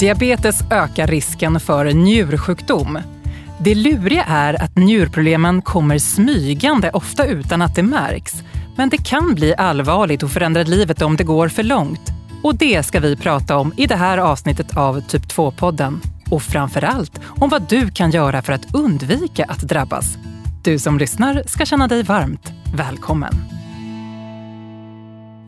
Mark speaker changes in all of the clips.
Speaker 1: Diabetes ökar risken för njursjukdom. Det luriga är att njurproblemen kommer smygande, ofta utan att det märks. Men det kan bli allvarligt och förändra livet om det går för långt. Och det ska vi prata om i det här avsnittet av Typ 2-podden. Och framför allt om vad du kan göra för att undvika att drabbas. Du som lyssnar ska känna dig varmt välkommen.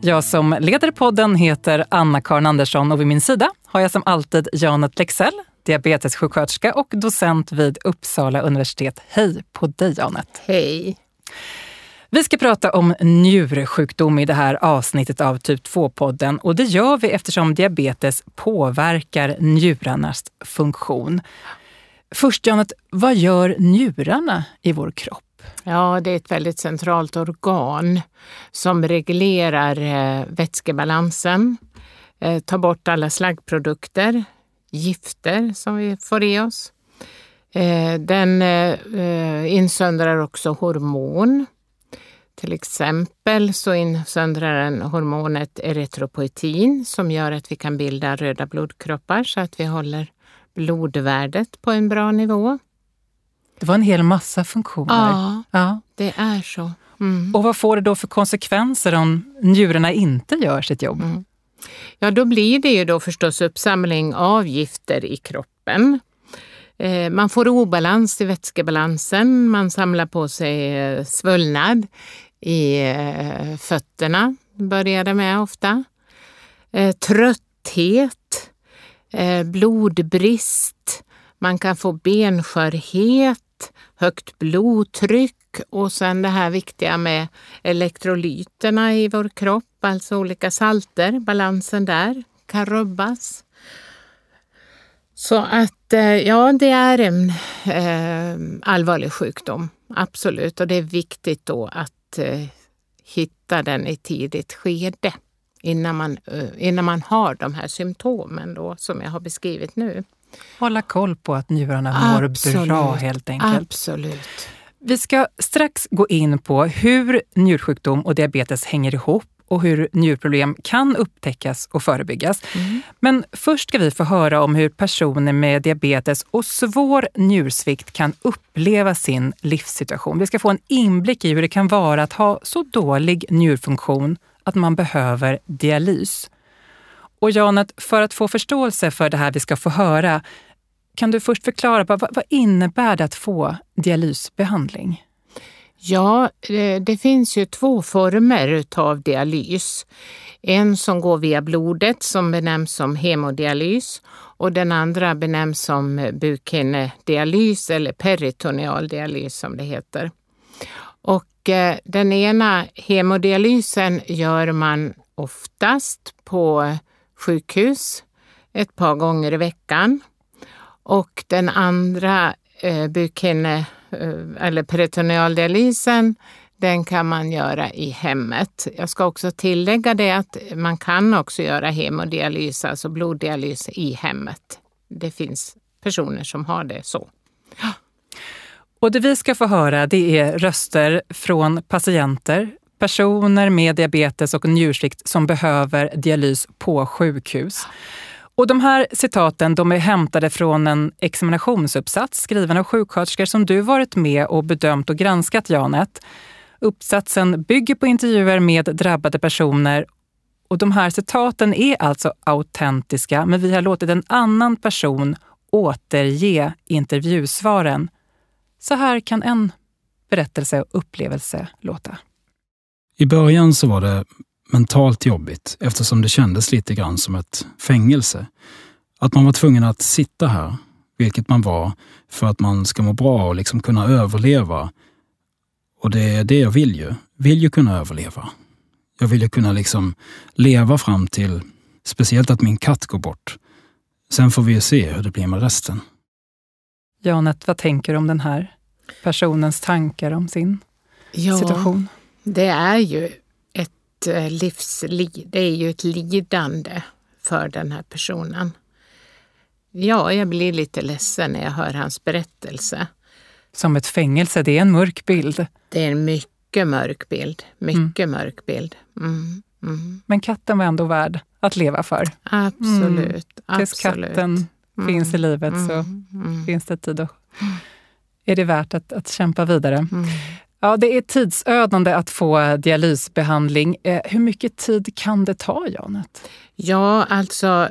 Speaker 1: Jag som leder podden heter Anna-Karin Andersson och vid min sida har jag som alltid Janet Lexell, diabetessjuksköterska och docent vid Uppsala universitet. Hej på dig Janet!
Speaker 2: Hej!
Speaker 1: Vi ska prata om njursjukdom i det här avsnittet av Typ 2-podden och det gör vi eftersom diabetes påverkar njurarnas funktion. Först Janet, vad gör njurarna i vår kropp?
Speaker 2: Ja, det är ett väldigt centralt organ som reglerar eh, vätskebalansen, eh, tar bort alla slaggprodukter, gifter som vi får i oss. Eh, den eh, insöndrar också hormon. Till exempel så insöndrar den hormonet erytropoetin som gör att vi kan bilda röda blodkroppar så att vi håller blodvärdet på en bra nivå.
Speaker 1: Det var en hel massa funktioner.
Speaker 2: Ja, ja. det är så.
Speaker 1: Mm. Och vad får det då för konsekvenser om njurarna inte gör sitt jobb? Mm.
Speaker 2: Ja, då blir det ju då förstås uppsamling av gifter i kroppen. Eh, man får obalans i vätskebalansen, man samlar på sig eh, svullnad i eh, fötterna, börjar det med ofta. Trötthet, blodbrist, man kan få benskörhet, högt blodtryck och sen det här viktiga med elektrolyterna i vår kropp, alltså olika salter, balansen där kan rubbas. Så att eh, ja, det är en eh, allvarlig sjukdom, absolut. Och det är viktigt då att eh, hitta den i tidigt skede innan man, eh, innan man har de här symptomen då, som jag har beskrivit nu.
Speaker 1: Hålla koll på att njurarna mår
Speaker 2: Absolut.
Speaker 1: bra helt enkelt.
Speaker 2: Absolut.
Speaker 1: Vi ska strax gå in på hur njursjukdom och diabetes hänger ihop och hur njurproblem kan upptäckas och förebyggas. Mm. Men först ska vi få höra om hur personer med diabetes och svår njursvikt kan uppleva sin livssituation. Vi ska få en inblick i hur det kan vara att ha så dålig njurfunktion att man behöver dialys. Och Janet, för att få förståelse för det här vi ska få höra, kan du först förklara vad, vad innebär det att få dialysbehandling?
Speaker 2: Ja, eh, det finns ju två former utav dialys. En som går via blodet som benämns som hemodialys och den andra benämns som bukhinnedialys eller peritoneal dialys som det heter. Och eh, den ena hemodialysen gör man oftast på sjukhus ett par gånger i veckan. Och den andra eh, bukhinne eh, eller peritonealdialysen den kan man göra i hemmet. Jag ska också tillägga det att man kan också göra hemodialys, alltså bloddialys i hemmet. Det finns personer som har det så.
Speaker 1: Och det vi ska få höra det är röster från patienter, personer med diabetes och njursvikt som behöver dialys på sjukhus. Och de här citaten de är hämtade från en examinationsuppsats skriven av sjuksköterskor som du varit med och bedömt och granskat, Janet. Uppsatsen bygger på intervjuer med drabbade personer och de här citaten är alltså autentiska, men vi har låtit en annan person återge intervjusvaren. Så här kan en berättelse och upplevelse låta.
Speaker 3: I början så var det mentalt jobbigt eftersom det kändes lite grann som ett fängelse. Att man var tvungen att sitta här, vilket man var, för att man ska må bra och liksom kunna överleva. Och det är det jag vill ju. Vill ju kunna överleva. Jag vill ju kunna liksom leva fram till, speciellt att min katt går bort. Sen får vi ju se hur det blir med resten.
Speaker 1: Janet, vad tänker du om den här personens tankar om sin ja, situation?
Speaker 2: Det är ju ett eh, det är ju ett lidande för den här personen. Ja, jag blir lite ledsen när jag hör hans berättelse.
Speaker 1: Som ett fängelse, det är en mörk bild.
Speaker 2: Det är en mycket mörk bild. Mycket mm. mörk bild. Mm. Mm.
Speaker 1: Men katten var ändå värd att leva för.
Speaker 2: Absolut.
Speaker 1: Mm. Tills katten finns i livet så
Speaker 2: Mm.
Speaker 1: finns det tid och är det värt att, att kämpa vidare.
Speaker 2: Mm.
Speaker 1: Ja, det är tidsödande att få dialysbehandling. Eh, hur mycket tid kan det ta, Janet?
Speaker 2: Ja, alltså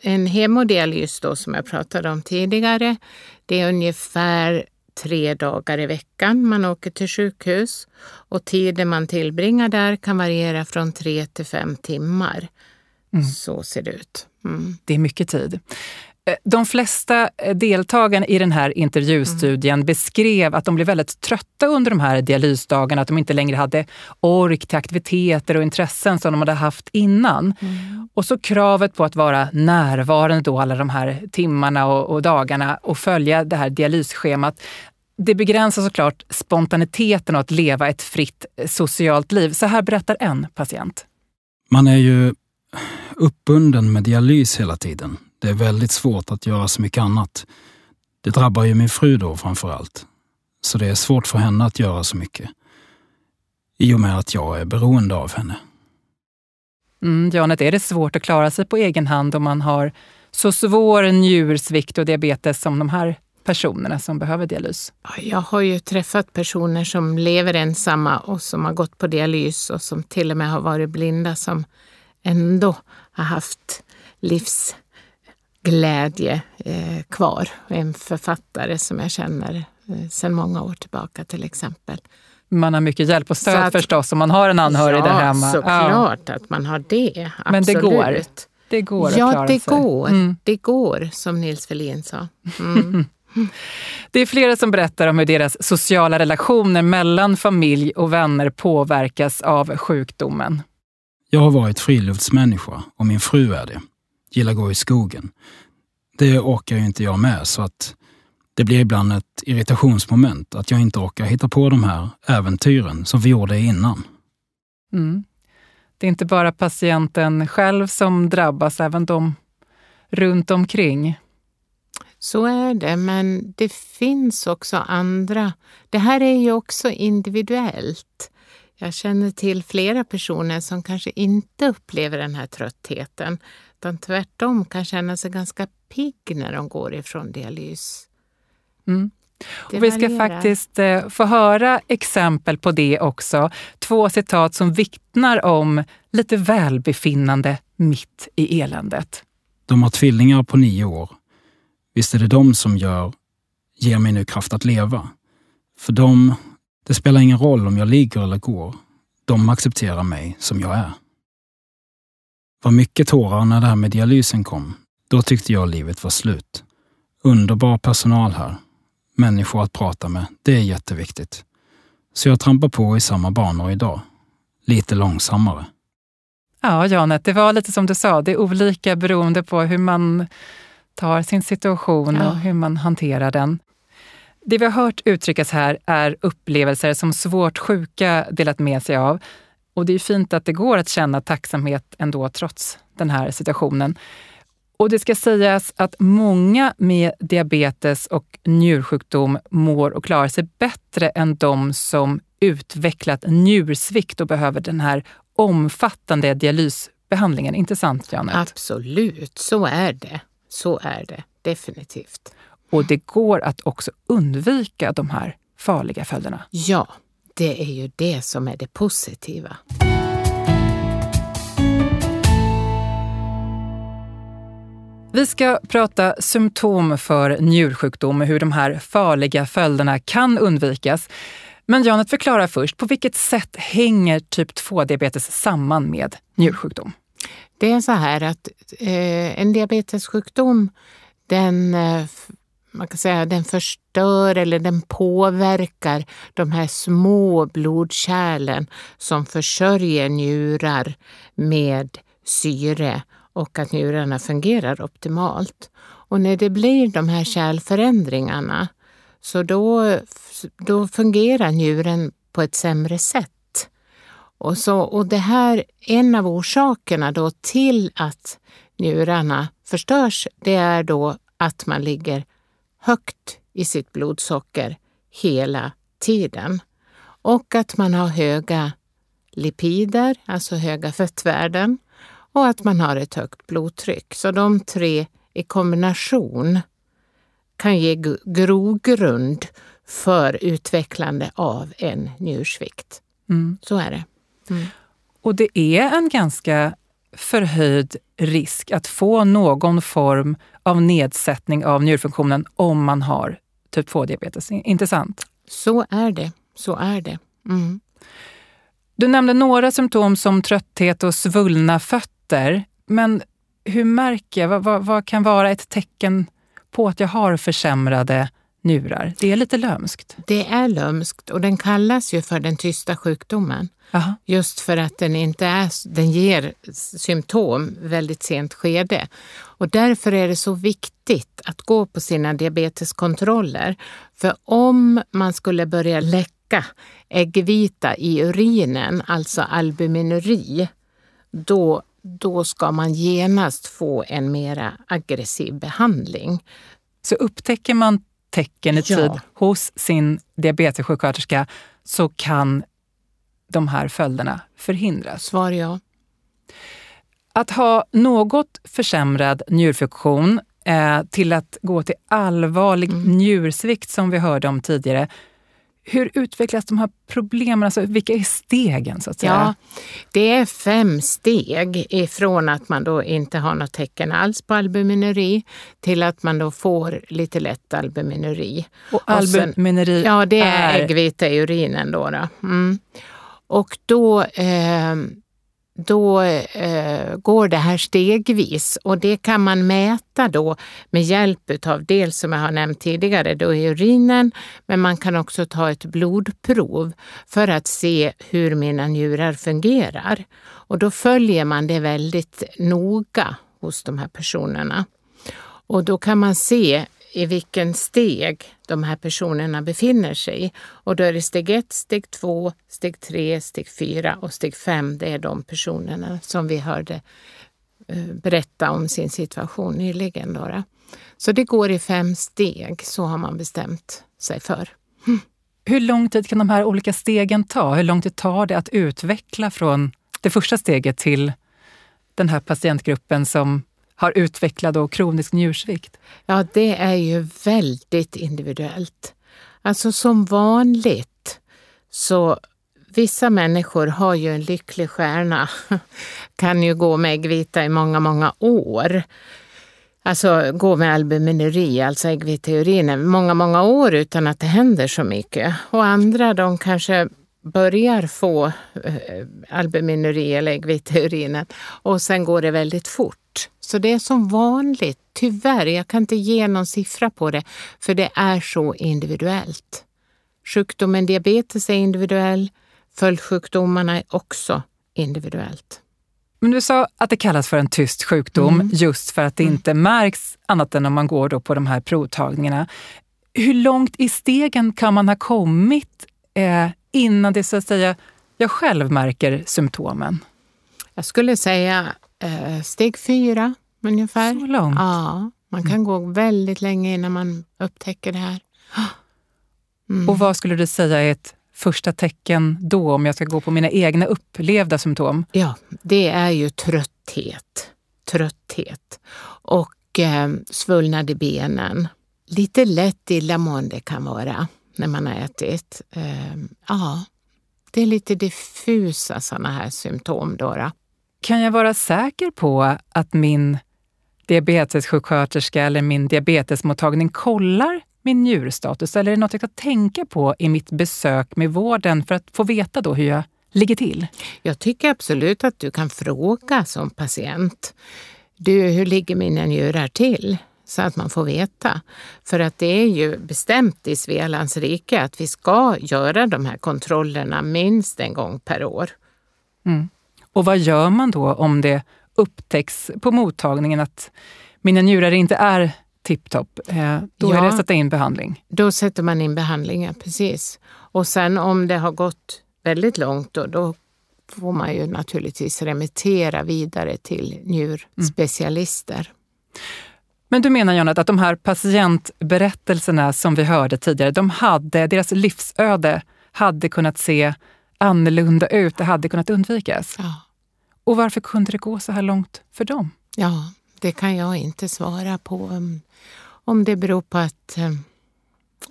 Speaker 2: en hemodialys då som jag pratade om tidigare, det är ungefär tre dagar i veckan man åker till sjukhus och tiden man tillbringar där kan variera från tre till fem timmar. Så ser det ut. Mm.
Speaker 1: Det är mycket tid. Eh, De flesta eh, deltagarna i den här intervjustudien beskrev att de blev väldigt trötta under de här dialysdagarna, att de inte längre hade ork till aktiviteter och intressen som de hade haft innan. Och så kravet på att vara närvarande då alla de här timmarna och, och dagarna och följa det här dialysschemat. Det begränsar såklart spontaniteten och att leva ett fritt eh, socialt liv. Så här berättar en patient.
Speaker 3: Man är ju uppbunden med dialys hela tiden. Det är väldigt svårt att göra så mycket annat. Det drabbar ju min fru då framför allt. Så det är svårt för henne att göra så mycket. I och med att jag är beroende av henne.
Speaker 1: Mm, Janet, är det svårt att klara sig på egen hand om man har så svår njursvikt och diabetes som de här personerna som behöver dialys?
Speaker 2: Ja, Jag har ju träffat personer som lever ensamma och som har gått på dialys och som till och med har varit blinda som ändå har haft livsglädje eh, kvar. En författare som jag känner eh, sedan många år tillbaka till exempel.
Speaker 1: Man har mycket hjälp och stöd
Speaker 2: att-
Speaker 1: förstås om man har en anhörig
Speaker 2: ja,
Speaker 1: där hemma.
Speaker 2: såklart att man har det. Absolut.
Speaker 1: Men det går. det går att
Speaker 2: Ja,
Speaker 1: klara
Speaker 2: det
Speaker 1: sig.
Speaker 2: går.
Speaker 1: Mm.
Speaker 2: Det går, som Nils Ferlin sa. Mm.
Speaker 1: Det är flera som berättar om hur deras sociala relationer mellan familj och vänner påverkas av sjukdomen.
Speaker 3: Jag har varit friluftsmänniska och min fru är det. Gillar gå i skogen. Det orkar ju inte jag med så att det blir ibland ett irritationsmoment att jag inte orkar hitta på de här äventyren som vi gjorde innan.
Speaker 1: Mm. Det är inte bara patienten själv som drabbas, även de runt omkring.
Speaker 2: Så är det, men det finns också andra. Det här är ju också individuellt. Jag känner till flera personer som kanske inte upplever den här tröttheten, utan tvärtom kan känna sig ganska pigg när de går ifrån dialys.
Speaker 1: Mm.
Speaker 2: Det
Speaker 1: Och vi ska faktiskt eh, få höra exempel på det också. Två citat som vittnar om lite välbefinnande mitt i eländet.
Speaker 3: De har tvillingar på nio år. Visst är det de som gör, ger mig nu kraft att leva. För dem, det spelar ingen roll om jag ligger eller går. De accepterar mig som jag är. Var mycket tårar när det här med dialysen kom. Då tyckte jag livet var slut. Underbar personal här. Människor att prata med, det är jätteviktigt. Så jag trampar på i samma banor idag. Lite långsammare.
Speaker 1: Ja, Janet, det var lite som du sa, det är olika beroende på hur man tar sin situation
Speaker 2: Ja.
Speaker 1: och hur man hanterar den. Det vi har hört uttryckas här är upplevelser som svårt sjuka delat med sig av. Och det är fint att det går att känna tacksamhet ändå trots den här situationen. Och det ska sägas att många med diabetes och njursjukdom mår och klarar sig bättre än de som utvecklat njursvikt och behöver den här omfattande dialysbehandlingen. Inte sant, Janet?
Speaker 2: Absolut, så är det. Så är det definitivt.
Speaker 1: Och det går att också undvika de här farliga följderna.
Speaker 2: Ja, det är ju det som är det positiva.
Speaker 1: Vi ska prata symptom för njursjukdom och hur de här farliga följderna kan undvikas. Men Janet, förklara först, på vilket sätt hänger typ 2-diabetes samman med njursjukdom?
Speaker 2: Det är så här att eh, en diabetessjukdom den, eh, man kan säga, den förstör eller den påverkar de här små blodkärlen som försörjer njurar med syre och att njurarna fungerar optimalt. Och när det blir de här kärlförändringarna så då, då fungerar njuren på ett sämre sätt. Och, så, och det här, en av orsakerna då till att njurarna förstörs, det är då att man ligger högt i sitt blodsocker hela tiden. Och att man har höga lipider, alltså höga fettvärden och att man har ett högt blodtryck. Så de tre i kombination kan ge grogrund för utvecklande av en njursvikt. Mm. Så är det. Mm.
Speaker 1: Och det är en ganska förhöjd risk att få någon form av nedsättning av njurfunktionen om man har typ 2-diabetes. Inte sant?
Speaker 2: Så är det. Så är det. Mm.
Speaker 1: Du nämnde några symptom som trötthet och svullna fötter. Men hur märker jag? Vad, vad, vad kan vara ett tecken på att jag har försämrade njurar? Det är lite lömskt.
Speaker 2: Det är lömskt och den kallas ju för den tysta sjukdomen. Aha. Just för att den, inte är, den ger symptom väldigt sent skede. Och därför är det så viktigt att gå på sina diabeteskontroller. För om man skulle börja läcka äggvita i urinen, alltså albuminuri, då, då ska man genast få en mera aggressiv behandling.
Speaker 1: Så upptäcker man tecken i ja. tid hos sin diabetessjuksköterska så kan de här följderna förhindras?
Speaker 2: Svar ja.
Speaker 1: Att ha något försämrad njurfunktion eh, till att gå till allvarlig mm. njursvikt som vi hörde om tidigare. Hur utvecklas de här problemen? Alltså, vilka är stegen? så att säga? Ja,
Speaker 2: det är fem steg ifrån att man då inte har något tecken alls på albuminuri till att man då får lite lätt albuminuri.
Speaker 1: Och albuminuri
Speaker 2: och sen, Ja, det är, är äggvita i urinen. Då, då. Mm. Och då, eh, då eh, går det här stegvis och det kan man mäta då med hjälp av dels som jag har nämnt tidigare, då är urinen, men man kan också ta ett blodprov för att se hur mina njurar fungerar. Och då följer man det väldigt noga hos de här personerna. Och då kan man se i vilken steg de här personerna befinner sig. Och då är det steg 1, steg 2, steg 3, steg 4 och steg 5. Det är de personerna som vi hörde eh, berätta om sin situation nyligen. Då. Så det går i fem steg, så har man bestämt sig för.
Speaker 1: Hur lång tid kan de här olika stegen ta? Hur lång tid tar det att utveckla från det första steget till den här patientgruppen som har utvecklat då kronisk njursvikt?
Speaker 2: Ja, det är ju väldigt individuellt. Alltså som vanligt så vissa människor har ju en lycklig stjärna, kan ju gå med äggvita i många, många år. Alltså gå med albuminuri, alltså äggviteurin, i många, många år utan att det händer så mycket. Och andra de kanske börjar få eh, albuminuri eller urinen och sen går det väldigt fort. Så det är som vanligt, tyvärr, jag kan inte ge någon siffra på det, för det är så individuellt. Sjukdomen diabetes är individuell, följdsjukdomarna är också individuellt.
Speaker 1: Men du sa att det kallas för en tyst sjukdom mm. just för att det mm. inte märks annat än om man går då på de här provtagningarna. Hur långt i stegen kan man ha kommit eh, innan det så att säga, jag själv märker symptomen?
Speaker 2: Jag skulle säga eh, steg fyra ungefär.
Speaker 1: Så långt?
Speaker 2: Ja, man kan mm. gå väldigt länge innan man upptäcker det här.
Speaker 1: Mm. Och vad skulle du säga är ett första tecken då, om jag ska gå på mina egna upplevda symptom?
Speaker 2: Ja, det är ju trötthet. Trötthet. Och eh, svullnade benen. Lite lätt illamående kan vara när man har ätit. Eh, ja, det är lite diffusa sådana här symptom. Då,
Speaker 1: Kan jag vara säker på att min diabetessjuksköterska eller min diabetesmottagning kollar min njurstatus? Eller är det något jag ska tänka på i mitt besök med vården för att få veta då hur jag ligger till?
Speaker 2: Jag tycker absolut att du kan fråga som patient. Du, hur ligger mina njurar till? Så att man får veta. För att det är ju bestämt i Svealands rike att vi ska göra de här kontrollerna minst en gång per år.
Speaker 1: Mm. Och vad gör man då om det upptäcks på mottagningen att mina njurar inte är tipptopp? Eh, då ja, är det att sätta in behandling?
Speaker 2: Då sätter man in behandling, ja, precis. Och sen om det har gått väldigt långt då, då får man ju naturligtvis remittera vidare till njurspecialister. Mm.
Speaker 1: Men du menar Jonat att de här patientberättelserna som vi hörde tidigare, de hade, deras livsöde hade kunnat se annorlunda ut, det hade kunnat undvikas.
Speaker 2: Ja.
Speaker 1: Och varför kunde det gå så här långt för dem?
Speaker 2: ja, det kan jag inte svara på. um, Om det beror på att um,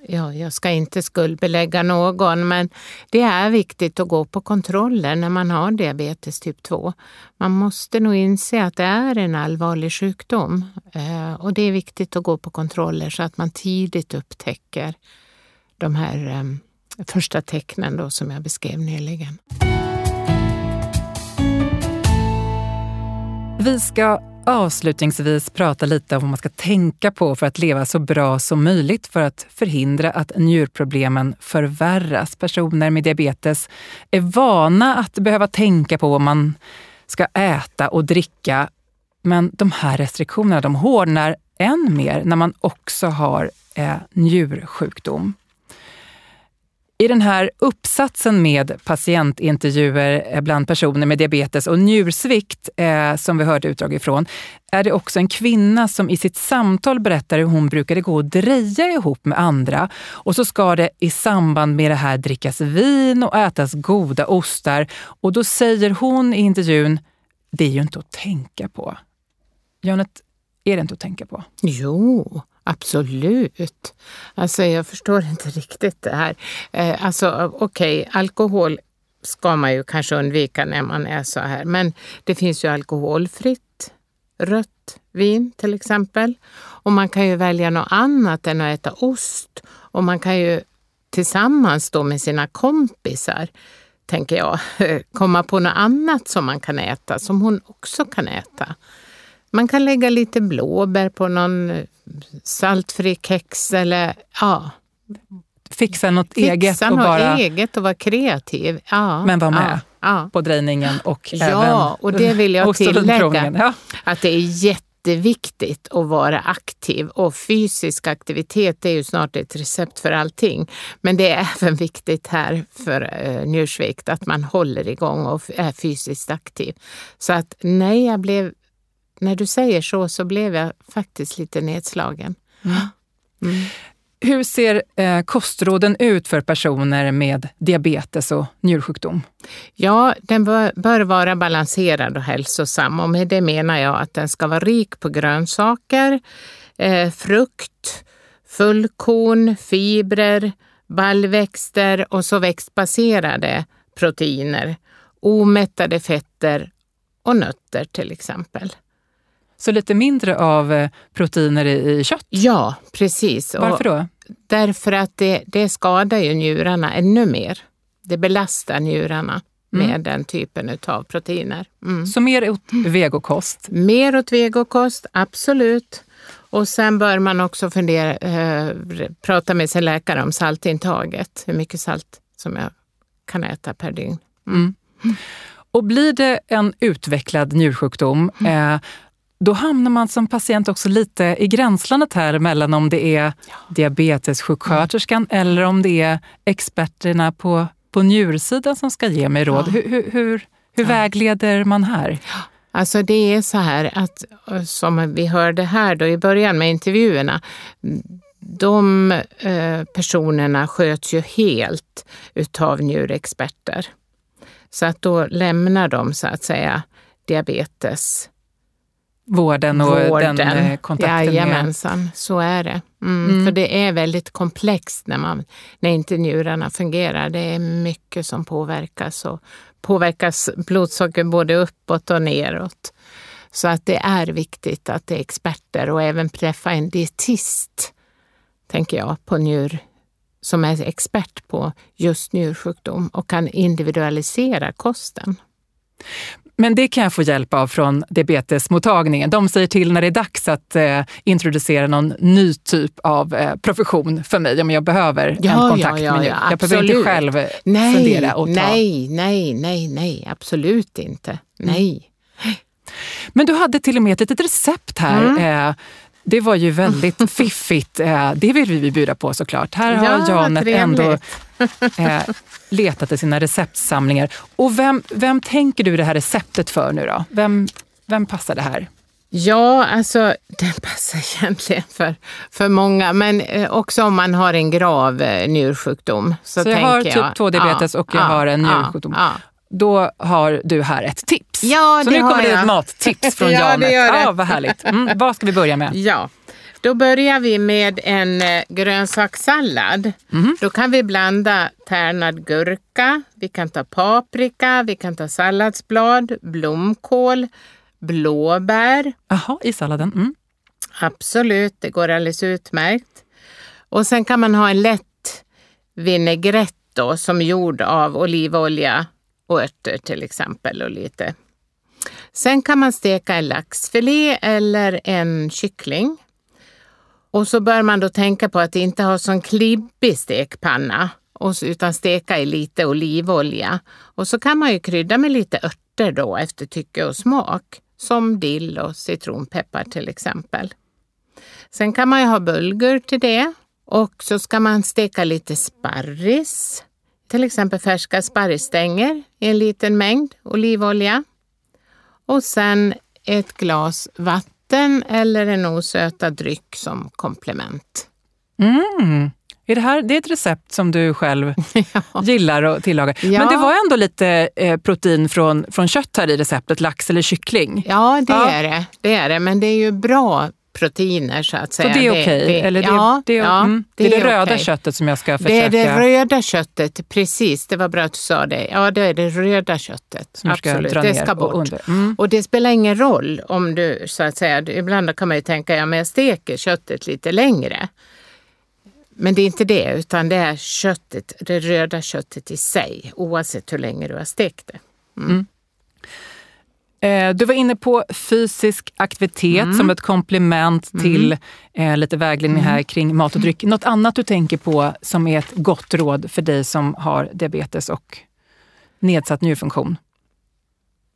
Speaker 2: Ja, jag ska inte skuldbelägga någon, men det är viktigt att gå på kontroller när man har diabetes typ 2. Man måste nog inse att det är en allvarlig sjukdom eh, och det är viktigt att gå på kontroller så att man tidigt upptäcker de här eh, första tecknen då, som jag beskrev nyligen.
Speaker 1: Vi ska avslutningsvis prata lite om vad man ska tänka på för att leva så bra som möjligt för att förhindra att njurproblemen förvärras. Personer med diabetes är vana att behöva tänka på vad man ska äta och dricka. Men de här restriktionerna de hårdnar än mer när man också har eh, njursjukdom. I den här uppsatsen med patientintervjuer eh, bland personer med diabetes och njursvikt, eh, som vi hörde utdrag ifrån, är det också en kvinna som i sitt samtal berättar hur hon brukade gå och dreja ihop med andra. Och så ska det i samband med det här drickas vin och ätas goda ostar. Och då säger hon i intervjun, det är ju inte att tänka på. Janet, är det inte att tänka på?
Speaker 2: Jo, absolut. Alltså jag förstår inte riktigt det här. Eh, alltså okej, okay, alkohol ska man ju kanske undvika när man är så här. Men det finns ju alkoholfritt rött vin till exempel. Och man kan ju välja något annat än att äta ost. Och man kan ju tillsammans då med sina kompisar, tänker jag, komma på något annat som man kan äta, som hon också kan äta. Man kan lägga lite blåbär på någon saltfri kex eller ja.
Speaker 1: Fixa något
Speaker 2: Fixa
Speaker 1: eget och
Speaker 2: något
Speaker 1: bara...
Speaker 2: eget och vara kreativ. Ja,
Speaker 1: Men var med
Speaker 2: ja, ja.
Speaker 1: på drejningen och
Speaker 2: Ja,
Speaker 1: även
Speaker 2: och det vill jag
Speaker 1: och
Speaker 2: tillägga.
Speaker 1: Ja.
Speaker 2: Att det är jätteviktigt att vara aktiv och fysisk aktivitet är ju snart ett recept för allting. Men det är även viktigt här för eh, njursvikt att man håller igång och är fysiskt aktiv. Så att nej, jag blev, när du säger så så blev jag faktiskt lite nedslagen. Mm.
Speaker 1: Hur ser eh, kostråden ut för personer med diabetes och njursjukdom?
Speaker 2: Ja, den bör, bör vara balanserad och hälsosam och med det menar jag att den ska vara rik på grönsaker, eh, frukt, fullkorn, fibrer, baljväxter och så växtbaserade proteiner, omättade fetter och nötter till exempel.
Speaker 1: Så lite mindre av eh, proteiner i, i kött?
Speaker 2: Ja, precis.
Speaker 1: Varför då?
Speaker 2: Därför att det, det skadar ju njurarna ännu mer. Det belastar njurarna
Speaker 1: Mm.
Speaker 2: med den typen av proteiner. Mm.
Speaker 1: Så mer åt vegokost?
Speaker 2: Mer åt vegokost, absolut. Och sen bör man också fundera, eh, prata med sin läkare om saltintaget. Hur mycket salt som jag kan äta per dygn.
Speaker 1: Mm. Och blir det en utvecklad njursjukdom,
Speaker 2: Mm.
Speaker 1: eh, då hamnar man som patient också lite i gränslandet här mellan om det är diabetessjuksköterskan
Speaker 2: Mm.
Speaker 1: eller om det är experterna på, på njursidan som ska ge mig råd.
Speaker 2: Ja.
Speaker 1: Hur, hur, hur, hur vägleder man här?
Speaker 2: Alltså det är så här att, som vi hörde här då i början med intervjuerna, de eh, personerna sköts ju helt utav njurexperter. Så att då lämnar de så att säga diabetes
Speaker 1: Vården och
Speaker 2: vården.
Speaker 1: den eh, kontakten med...
Speaker 2: Jajamensan, så är det. Mm,
Speaker 1: Mm.
Speaker 2: För det är väldigt komplext när, man, när inte njurarna fungerar. Det är mycket som påverkas och påverkas blodsocker både uppåt och neråt. Så att det är viktigt att det är experter och även träffa en dietist, tänker jag, på njur som är expert på just njursjukdom och kan individualisera kosten.
Speaker 1: Men det kan jag få hjälp av från diabetesmottagningen. De säger till när det är dags att eh, introducera någon ny typ av eh, profession för mig om jag behöver en
Speaker 2: Ja,
Speaker 1: kontakt
Speaker 2: ja, ja,
Speaker 1: med
Speaker 2: ja,
Speaker 1: Jag behöver inte
Speaker 2: absolut.
Speaker 1: själv
Speaker 2: Nej,
Speaker 1: fundera och ta.
Speaker 2: nej, nej, nej, nej, absolut inte. Nej.
Speaker 1: Men du hade till och med ett litet recept här.
Speaker 2: Mm.
Speaker 1: Eh, det var ju väldigt fiffigt. Eh, det vill vi bjuda på såklart. Här har
Speaker 2: Ja,
Speaker 1: Janet ändå
Speaker 2: trevligt.
Speaker 1: Eh, letat i sina receptsamlingar. Och vem, vem tänker du det här receptet för nu då? Vem, vem passar det här?
Speaker 2: Ja, alltså den passar egentligen för, för många, men eh, också om man har en grav eh, njursjukdom. Så,
Speaker 1: Så jag har typ
Speaker 2: jag,
Speaker 1: 2-diabetes och jag har en njursjukdom.
Speaker 2: Ja,
Speaker 1: Då har du här ett tips.
Speaker 2: Ja,
Speaker 1: Så
Speaker 2: det
Speaker 1: nu kommer det
Speaker 2: jag.
Speaker 1: ett mattips från
Speaker 2: Ja, det
Speaker 1: Janet.
Speaker 2: gör det.
Speaker 1: Ja, vad härligt. Mm, vad ska vi börja med?
Speaker 2: ja. Då börjar vi med en eh, grönsakssallad.
Speaker 1: Mhm.
Speaker 2: Då kan vi blanda tärnad gurka, vi kan ta paprika, vi kan ta salladsblad, blomkål, blåbär,
Speaker 1: Jaha, i salladen. Mm.
Speaker 2: Absolut, det går alldeles utmärkt. Och sen kan man ha en lätt vinägrett då, som är gjord av olivolja och örter till exempel och lite. Sen kan man steka en laxfilé eller en kyckling. Och så bör man då tänka på att inte ha sån klibbig stekpanna utan steka i lite olivolja. Och så kan man ju krydda med lite örter då efter tycke och smak. Som dill och citronpeppar till exempel. Sen kan man ju ha bulgur till det. Och så ska man steka lite sparris. Till exempel färska sparrisstänger i en liten mängd olivolja. Och sen ett glas vatten eller en osötad dryck som komplement.
Speaker 1: Mm. Är det, här, det är ett recept som du själv gillar att tillaga.
Speaker 2: Ja.
Speaker 1: Men det var ändå lite eh, protein från, från kött här i receptet, lax eller kyckling.
Speaker 2: Ja, det
Speaker 1: Ja.
Speaker 2: är det. Det är det, men det är ju bra proteiner så att
Speaker 1: Så
Speaker 2: säga.
Speaker 1: det är okej? Eller det,
Speaker 2: ja,
Speaker 1: det,
Speaker 2: ja,
Speaker 1: mm, det är det röda
Speaker 2: okej.
Speaker 1: köttet som jag ska
Speaker 2: Det
Speaker 1: försöka...
Speaker 2: är det röda köttet, precis. Det var bra att du sa det. Ja, det är det röda köttet.
Speaker 1: som ska
Speaker 2: Absolut,
Speaker 1: dra
Speaker 2: det ska
Speaker 1: och
Speaker 2: bort.
Speaker 1: under. Mm.
Speaker 2: Och det spelar ingen roll om du, så att säga, ibland kan man ju tänka, ja men jag steker köttet lite längre. Men det är inte det, utan det är köttet, det röda köttet i sig, oavsett hur länge du har stekt det.
Speaker 1: Eh, Du var inne på fysisk aktivitet
Speaker 2: Mm.
Speaker 1: som ett komplement till eh, lite vägledning här kring mat och dryck. Något annat du tänker på som är ett gott råd för dig som har diabetes och nedsatt njurfunktion?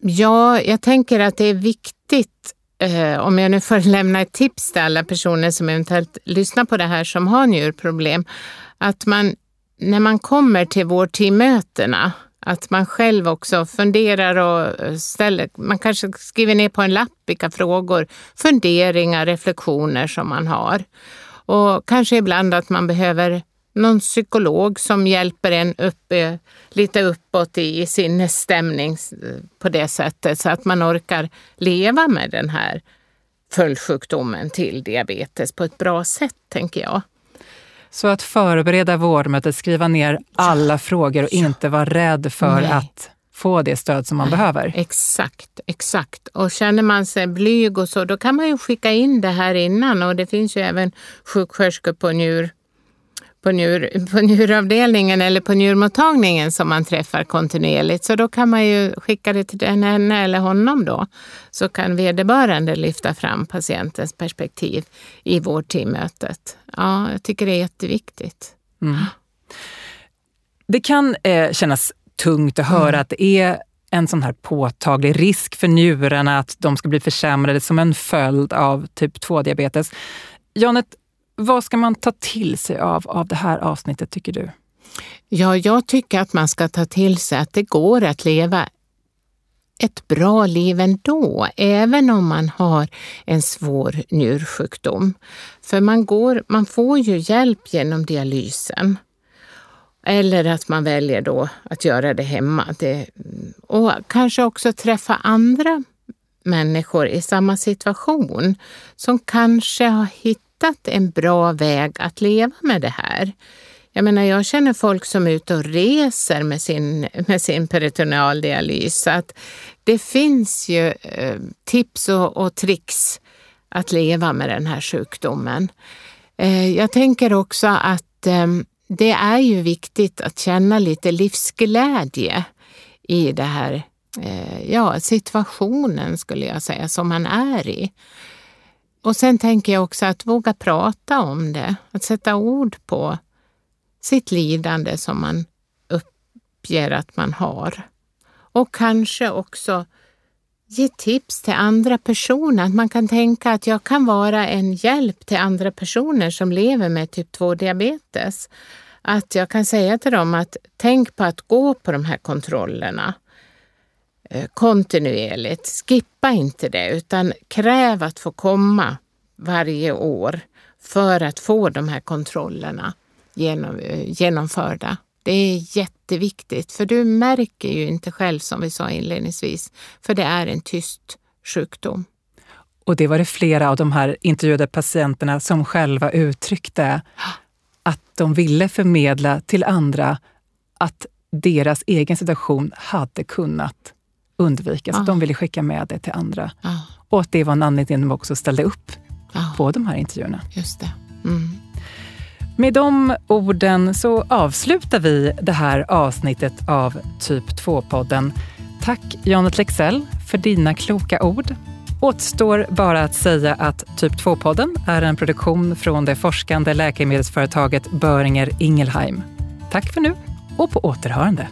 Speaker 2: Ja, jag tänker att det är viktigt, eh, om jag nu får lämna ett tips till alla personer som eventuellt lyssnar på det här som har njurproblem, att man när man kommer till vårdteammötena, att man själv också funderar och eh, ställer, man kanske skriver ner på en lapp vilka frågor, funderingar, reflektioner som man har. Och kanske ibland att man behöver någon psykolog som hjälper en upp, eh, lite uppåt i, sin stämning eh, på det sättet så att man orkar leva med den här följdsjukdomen till diabetes på ett bra sätt, tänker jag.
Speaker 1: Så att förbereda vårdmötet, skriva ner alla frågor och inte vara rädd för
Speaker 2: Nej.
Speaker 1: att få det stöd som man behöver.
Speaker 2: Exakt, exakt. Och känner man sig blyg och så, då kan man ju skicka in det här innan och det finns ju även sjuksköterskor på njur på, njur, på njuravdelningen eller på njurmottagningen som man träffar kontinuerligt. Så då kan man ju skicka det till den, henne eller honom då. Så kan vederbörande lyfta fram patientens perspektiv i vårdteammötet. Ja, jag tycker det är jätteviktigt.
Speaker 1: Det kan eh, kännas tungt att höra
Speaker 2: Mm.
Speaker 1: att det är en sån här påtaglig risk för njurarna att de ska bli försämrade som en följd av typ 2-diabetes. Janet, vad ska man ta till sig av, av det här avsnittet tycker du?
Speaker 2: Ja, jag tycker att man ska ta till sig att det går att leva ett bra liv ändå, även om man har en svår njursjukdom. För man, går, man får ju hjälp genom dialysen. Eller att man väljer då att göra det hemma. Det, och kanske också träffa andra människor i samma situation som kanske har hittat en bra väg att leva med det här. Jag menar, jag känner folk som är ute och reser med sin, med sin peritonealdialys. Så att det finns ju eh, tips och, och tricks att leva med den här sjukdomen. Eh, jag tänker också att eh, det är ju viktigt att känna lite livsglädje i det här eh, ja, situationen skulle jag säga som man är i. Och sen tänker jag också att våga prata om det, att sätta ord på sitt lidande som man uppger att man har. Och kanske också ge tips till andra personer. Att man kan tänka att jag kan vara en hjälp till andra personer som lever med typ 2-diabetes. Att jag kan säga till dem att tänk på att gå på de här kontrollerna. Eh, kontinuerligt. Skippa inte det utan kräv att få komma varje år för att få de här kontrollerna genom, eh, genomförda. Det är jätteviktigt för du märker ju inte själv som vi sa inledningsvis, för det är en tyst sjukdom.
Speaker 1: Och det var det flera av de här intervjuade patienterna som själva uttryckte att de ville förmedla till andra att deras egen situation hade kunnat undvikas. Ja. De ville skicka med det till andra. Ja. Och att det var en anledning de också ställde upp ja. på de här intervjuerna.
Speaker 2: Just det. Mm.
Speaker 1: Med de orden så avslutar vi det här avsnittet av Typ 2-podden. Tack Janet Lexell för dina kloka ord. Återstår bara att säga att Typ 2-podden är en produktion från det forskande läkemedelsföretaget Böringer Ingelheim. Tack för nu och på återhörande.